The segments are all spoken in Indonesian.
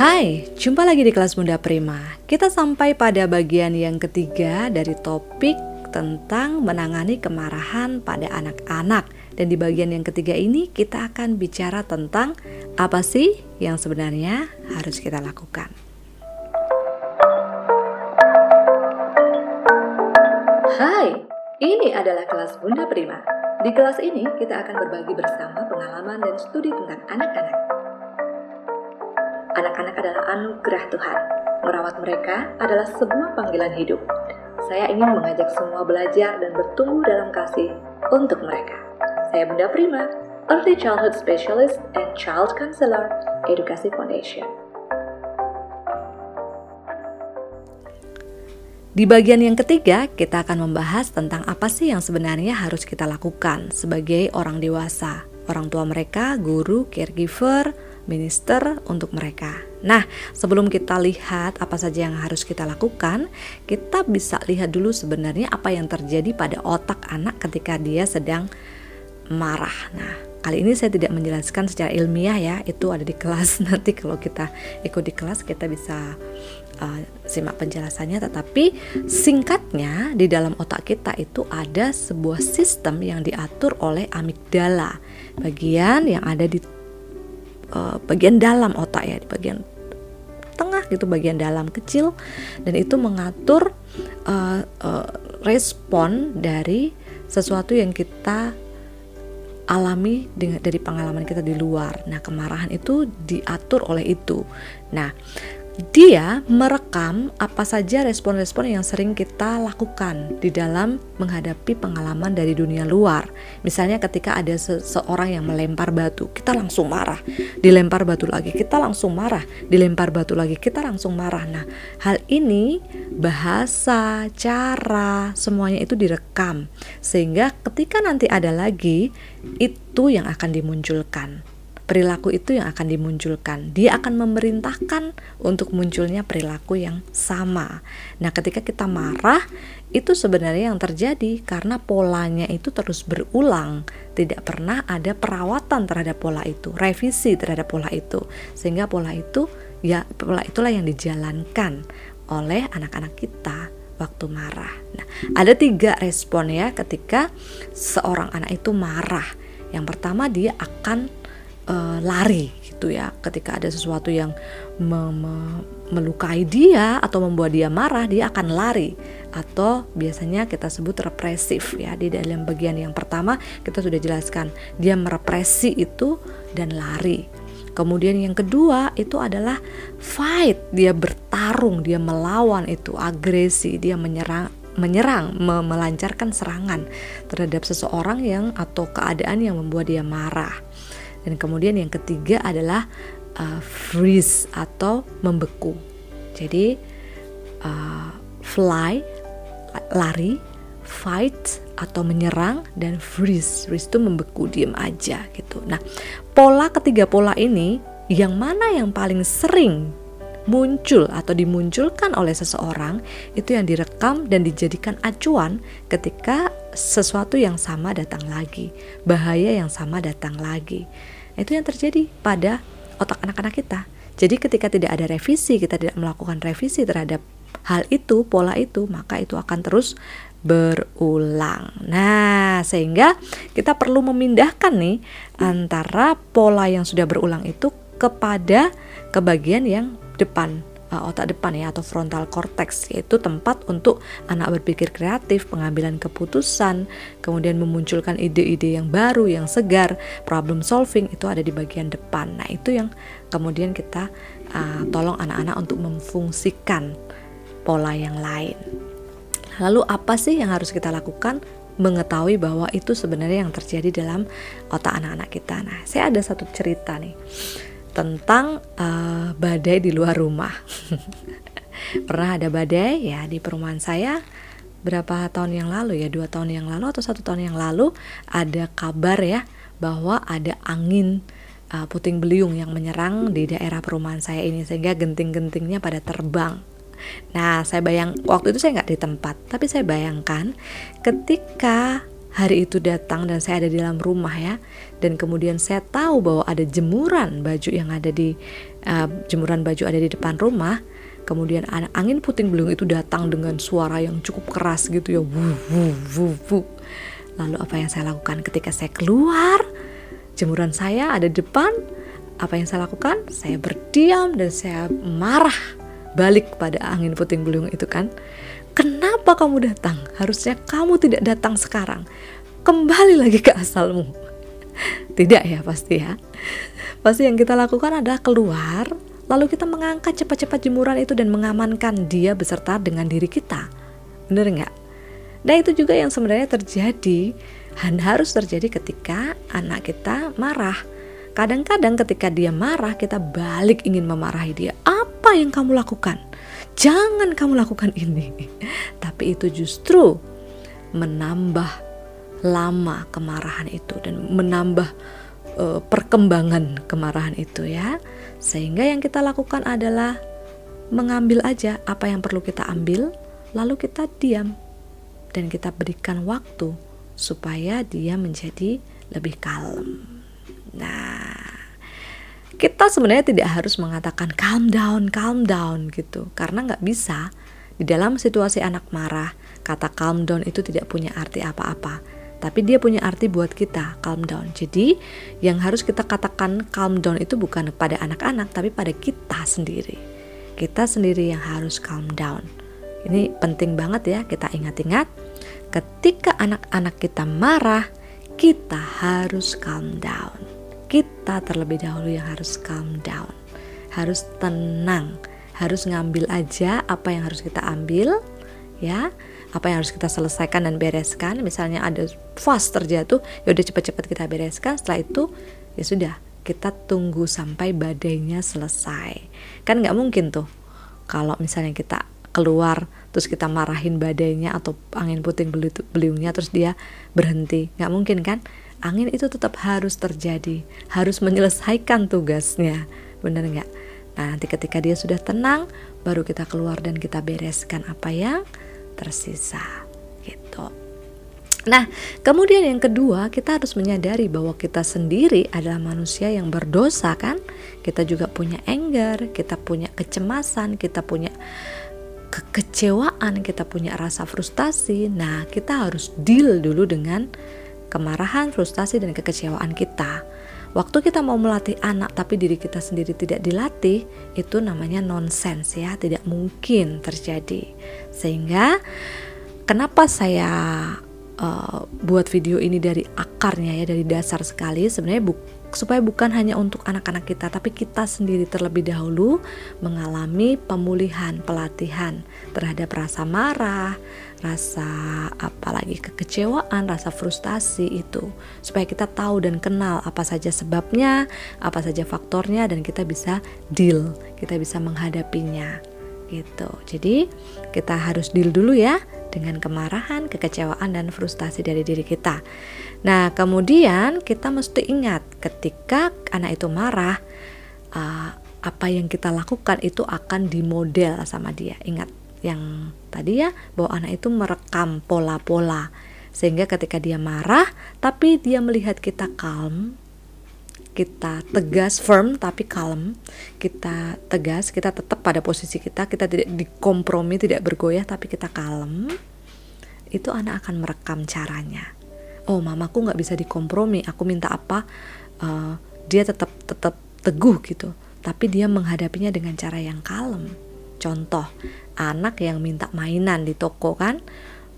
Hai, jumpa lagi di kelas Bunda Prima. Kita sampai pada bagian yang ketiga dari topik tentang menangani kemarahan pada anak-anak. Dan di bagian yang ketiga ini kita akan bicara tentang apa sih yang sebenarnya harus kita lakukan. Hai, ini adalah kelas Bunda Prima. Di kelas ini kita akan berbagi bersama pengalaman dan studi tentang anak-anak. Anak-anak adalah anugerah Tuhan. Merawat mereka adalah sebuah panggilan hidup. Saya ingin mengajak semua belajar dan bertumbuh dalam kasih untuk mereka. Saya Bunda Prima, Early Childhood Specialist and Child Counselor, Edukasi Foundation. Di bagian yang ketiga, kita akan membahas tentang apa sih yang sebenarnya harus kita lakukan sebagai orang dewasa, orang tua mereka, guru, caregiver, minister untuk mereka. Nah, sebelum kita lihat apa saja yang harus kita lakukan, kita bisa lihat dulu sebenarnya apa yang terjadi pada otak anak ketika dia sedang marah. Nah, kali ini saya tidak menjelaskan secara ilmiah ya, itu ada di kelas. Nanti kalau kita ikut di kelas kita bisa uh, simak penjelasannya tetapi singkatnya di dalam otak kita itu ada sebuah sistem yang diatur oleh amigdala bagian yang ada di uh, bagian dalam otak ya di bagian tengah gitu bagian dalam kecil dan itu mengatur uh, uh, respon dari sesuatu yang kita alami dengan dari pengalaman kita di luar. Nah, kemarahan itu diatur oleh itu. Nah, dia merekam apa saja respon-respon yang sering kita lakukan di dalam menghadapi pengalaman dari dunia luar. Misalnya ketika ada seseorang yang melempar batu, kita langsung marah. Dilempar batu lagi, kita langsung marah. Dilempar batu lagi, kita langsung marah. Nah, hal ini bahasa, cara, semuanya itu direkam. Sehingga ketika nanti ada lagi, itu yang akan dimunculkan perilaku itu yang akan dimunculkan. Dia akan memerintahkan untuk munculnya perilaku yang sama. Nah, ketika kita marah, itu sebenarnya yang terjadi karena polanya itu terus berulang. Tidak pernah ada perawatan terhadap pola itu, revisi terhadap pola itu. Sehingga pola itu ya pola itulah yang dijalankan oleh anak-anak kita waktu marah. Nah, ada tiga respon ya ketika seorang anak itu marah. Yang pertama dia akan uh, lari gitu ya. Ketika ada sesuatu yang me me melukai dia atau membuat dia marah dia akan lari. Atau biasanya kita sebut represif ya. Di dalam bagian yang pertama kita sudah jelaskan dia merepresi itu dan lari. Kemudian yang kedua itu adalah fight, dia bertarung, dia melawan itu agresi, dia menyerang menyerang, me melancarkan serangan terhadap seseorang yang atau keadaan yang membuat dia marah. Dan kemudian yang ketiga adalah uh, freeze atau membeku. Jadi uh, fly lari, fight atau menyerang dan freeze. Freeze itu membeku, diam aja gitu. Nah, pola ketiga pola ini yang mana yang paling sering muncul atau dimunculkan oleh seseorang itu yang direkam dan dijadikan acuan ketika sesuatu yang sama datang lagi, bahaya yang sama datang lagi. Itu yang terjadi pada otak anak-anak kita. Jadi ketika tidak ada revisi, kita tidak melakukan revisi terhadap hal itu, pola itu, maka itu akan terus berulang. Nah, sehingga kita perlu memindahkan nih antara pola yang sudah berulang itu kepada kebagian yang depan uh, otak depan ya atau frontal cortex yaitu tempat untuk anak berpikir kreatif, pengambilan keputusan, kemudian memunculkan ide-ide yang baru, yang segar, problem solving itu ada di bagian depan. Nah, itu yang kemudian kita uh, tolong anak-anak untuk memfungsikan pola yang lain. Lalu apa sih yang harus kita lakukan? mengetahui bahwa itu sebenarnya yang terjadi dalam otak anak-anak kita. Nah, saya ada satu cerita nih tentang uh, badai di luar rumah. Pernah ada badai ya di perumahan saya berapa tahun yang lalu ya dua tahun yang lalu atau satu tahun yang lalu ada kabar ya bahwa ada angin uh, puting beliung yang menyerang di daerah perumahan saya ini sehingga genting-gentingnya pada terbang. Nah saya bayang waktu itu saya nggak di tempat tapi saya bayangkan ketika hari itu datang dan saya ada di dalam rumah ya. Dan kemudian saya tahu bahwa ada jemuran baju yang ada di uh, jemuran baju ada di depan rumah. Kemudian angin puting beliung itu datang dengan suara yang cukup keras gitu ya. Wuh, wuh, wuh, wuh. lalu apa yang saya lakukan? Ketika saya keluar jemuran saya ada di depan. Apa yang saya lakukan? Saya berdiam dan saya marah balik kepada angin puting beliung itu kan Kenapa kamu datang? Harusnya kamu tidak datang sekarang. Kembali lagi ke asalmu. Tidak ya pasti ya. Pasti yang kita lakukan adalah keluar, lalu kita mengangkat cepat-cepat jemuran itu dan mengamankan dia beserta dengan diri kita. Bener nggak? Nah itu juga yang sebenarnya terjadi dan harus terjadi ketika anak kita marah. Kadang-kadang ketika dia marah, kita balik ingin memarahi dia. Apa yang kamu lakukan? Jangan kamu lakukan ini. Tapi itu justru menambah lama kemarahan itu dan menambah uh, perkembangan kemarahan itu ya. Sehingga yang kita lakukan adalah mengambil aja apa yang perlu kita ambil, lalu kita diam dan kita berikan waktu supaya dia menjadi lebih kalem. Nah, kita sebenarnya tidak harus mengatakan calm down, calm down gitu, karena nggak bisa. Di dalam situasi anak marah, kata calm down itu tidak punya arti apa-apa, tapi dia punya arti buat kita calm down. Jadi, yang harus kita katakan calm down itu bukan pada anak-anak, tapi pada kita sendiri. Kita sendiri yang harus calm down. Ini penting banget ya, kita ingat-ingat. Ketika anak-anak kita marah, kita harus calm down kita terlebih dahulu yang harus calm down, harus tenang, harus ngambil aja apa yang harus kita ambil, ya, apa yang harus kita selesaikan dan bereskan. Misalnya ada fast terjatuh, ya udah cepat-cepat kita bereskan. Setelah itu, ya sudah, kita tunggu sampai badainya selesai. Kan nggak mungkin tuh, kalau misalnya kita keluar terus kita marahin badainya atau angin puting beliungnya terus dia berhenti nggak mungkin kan angin itu tetap harus terjadi, harus menyelesaikan tugasnya. Benar nggak? Nah, nanti ketika dia sudah tenang, baru kita keluar dan kita bereskan apa yang tersisa. Gitu. Nah, kemudian yang kedua, kita harus menyadari bahwa kita sendiri adalah manusia yang berdosa kan? Kita juga punya anger, kita punya kecemasan, kita punya kekecewaan, kita punya rasa frustasi. Nah, kita harus deal dulu dengan kemarahan, frustasi, dan kekecewaan kita. Waktu kita mau melatih anak tapi diri kita sendiri tidak dilatih, itu namanya nonsens ya, tidak mungkin terjadi. Sehingga kenapa saya uh, buat video ini dari akarnya ya, dari dasar sekali sebenarnya bu supaya bukan hanya untuk anak-anak kita tapi kita sendiri terlebih dahulu mengalami pemulihan pelatihan terhadap rasa marah, rasa apalagi kekecewaan, rasa frustasi itu. Supaya kita tahu dan kenal apa saja sebabnya, apa saja faktornya dan kita bisa deal, kita bisa menghadapinya. Gitu. Jadi kita harus deal dulu ya dengan kemarahan, kekecewaan dan frustasi dari diri kita. Nah, kemudian kita mesti ingat ketika anak itu marah, uh, apa yang kita lakukan itu akan dimodel sama dia. Ingat yang tadi ya, bahwa anak itu merekam pola-pola sehingga ketika dia marah, tapi dia melihat kita calm, kita tegas firm tapi calm kita tegas kita tetap pada posisi kita kita tidak dikompromi tidak bergoyah tapi kita kalem itu anak akan merekam caranya. Oh mamaku nggak bisa dikompromi aku minta apa uh, dia tetap tetap teguh gitu. Tapi dia menghadapinya dengan cara yang kalem. Contoh anak yang minta mainan di toko kan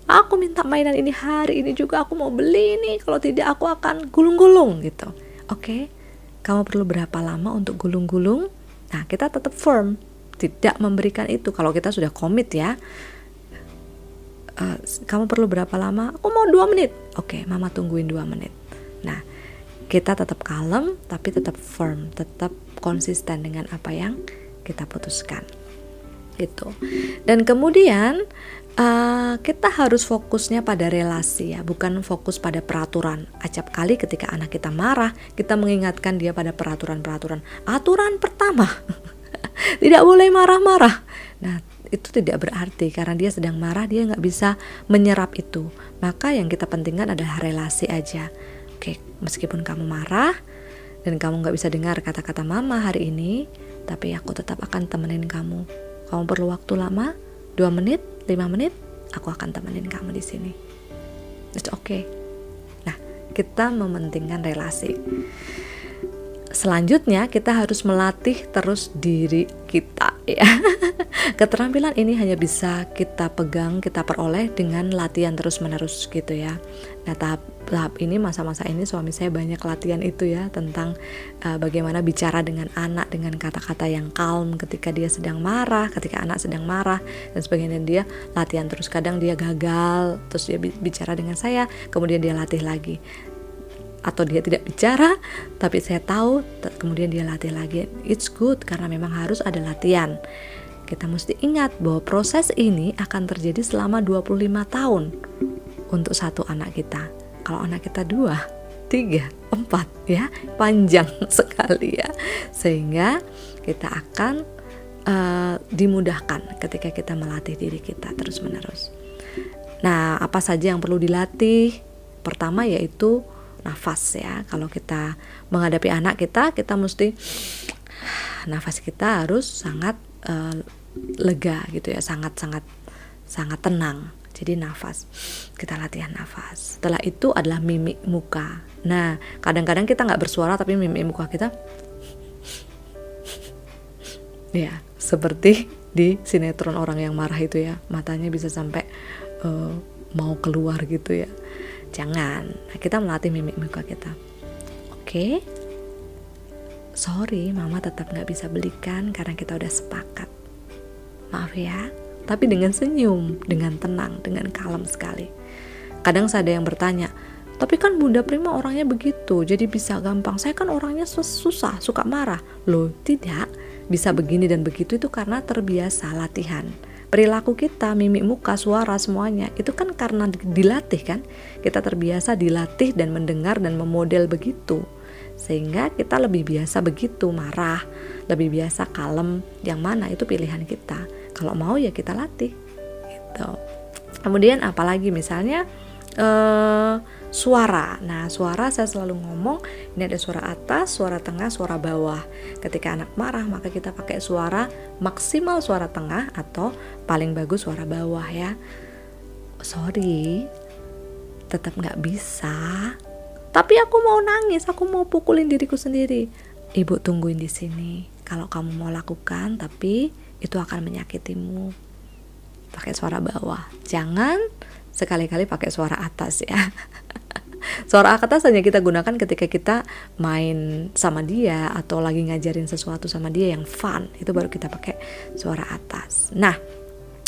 aku minta mainan ini hari ini juga aku mau beli nih kalau tidak aku akan gulung-gulung gitu. Oke okay? kamu perlu berapa lama untuk gulung-gulung? Nah kita tetap firm tidak memberikan itu. Kalau kita sudah komit ya uh, kamu perlu berapa lama? Aku mau dua menit. Oke, okay, mama tungguin dua menit. Nah, kita tetap kalem, tapi tetap firm, tetap konsisten dengan apa yang kita putuskan. Itu. Dan kemudian uh, kita harus fokusnya pada relasi ya, bukan fokus pada peraturan. Acap kali ketika anak kita marah, kita mengingatkan dia pada peraturan-peraturan. Aturan pertama, tidak boleh marah-marah. Nah, itu tidak berarti karena dia sedang marah dia nggak bisa menyerap itu maka yang kita pentingkan adalah relasi aja. Oke, meskipun kamu marah dan kamu nggak bisa dengar kata-kata mama hari ini, tapi aku tetap akan temenin kamu. Kamu perlu waktu lama, 2 menit, 5 menit, aku akan temenin kamu di sini. It's okay. Nah, kita mementingkan relasi. Selanjutnya kita harus melatih terus diri kita ya. Keterampilan ini hanya bisa kita pegang, kita peroleh dengan latihan terus-menerus gitu ya. Nah, tahap tahap ini masa-masa ini suami saya banyak latihan itu ya tentang uh, bagaimana bicara dengan anak dengan kata-kata yang calm ketika dia sedang marah, ketika anak sedang marah dan sebagainya dia latihan terus kadang dia gagal, terus dia bicara dengan saya, kemudian dia latih lagi atau dia tidak bicara tapi saya tahu kemudian dia latih lagi. It's good karena memang harus ada latihan. Kita mesti ingat bahwa proses ini akan terjadi selama 25 tahun untuk satu anak kita. Kalau anak kita dua tiga empat ya panjang sekali ya. Sehingga kita akan uh, dimudahkan ketika kita melatih diri kita terus menerus nah apa saja yang perlu dilatih? Pertama yaitu nafas ya. Kalau kita menghadapi anak kita kita mesti nafas kita harus sangat uh, lega gitu ya. Sangat sangat sangat tenang. Jadi nafas kita latihan nafas. Setelah itu adalah mimik muka. Nah kadang-kadang kita nggak bersuara tapi mimik muka kita. Ya seperti di sinetron orang yang marah itu ya. Matanya bisa sampai uh, mau keluar gitu ya Jangan. Nah, kita melatih mimik muka kita. Oke. Okay? Sorry, mama tetap nggak bisa belikan karena kita udah sepakat. Maaf ya. Tapi dengan senyum, dengan tenang, dengan kalem sekali. Kadang saya ada yang bertanya, tapi kan Bunda Prima orangnya begitu, jadi bisa gampang. Saya kan orangnya susah, suka marah. Loh, tidak. Bisa begini dan begitu itu karena terbiasa latihan perilaku kita, mimik muka, suara semuanya itu kan karena dilatih kan. Kita terbiasa dilatih dan mendengar dan memodel begitu. Sehingga kita lebih biasa begitu marah, lebih biasa kalem. Yang mana itu pilihan kita. Kalau mau ya kita latih. Gitu. Kemudian apalagi misalnya eh suara. Nah, suara saya selalu ngomong ini ada suara atas, suara tengah, suara bawah. Ketika anak marah, maka kita pakai suara maksimal suara tengah atau paling bagus suara bawah ya. Sorry, tetap nggak bisa. Tapi aku mau nangis, aku mau pukulin diriku sendiri. Ibu tungguin di sini. Kalau kamu mau lakukan, tapi itu akan menyakitimu. Pakai suara bawah. Jangan sekali-kali pakai suara atas ya. suara atas hanya kita gunakan ketika kita main sama dia atau lagi ngajarin sesuatu sama dia yang fun. Itu baru kita pakai suara atas. Nah,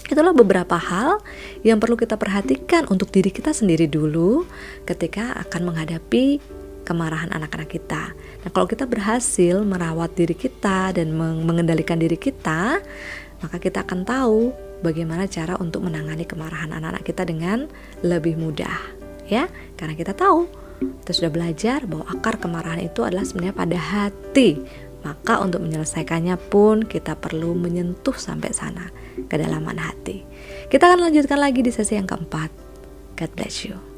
Itulah beberapa hal yang perlu kita perhatikan untuk diri kita sendiri dulu ketika akan menghadapi kemarahan anak-anak kita. Nah, kalau kita berhasil merawat diri kita dan mengendalikan diri kita, maka kita akan tahu bagaimana cara untuk menangani kemarahan anak-anak kita dengan lebih mudah ya. Karena kita tahu kita sudah belajar bahwa akar kemarahan itu adalah sebenarnya pada hati. Maka untuk menyelesaikannya pun kita perlu menyentuh sampai sana kedalaman hati. Kita akan lanjutkan lagi di sesi yang keempat. God bless you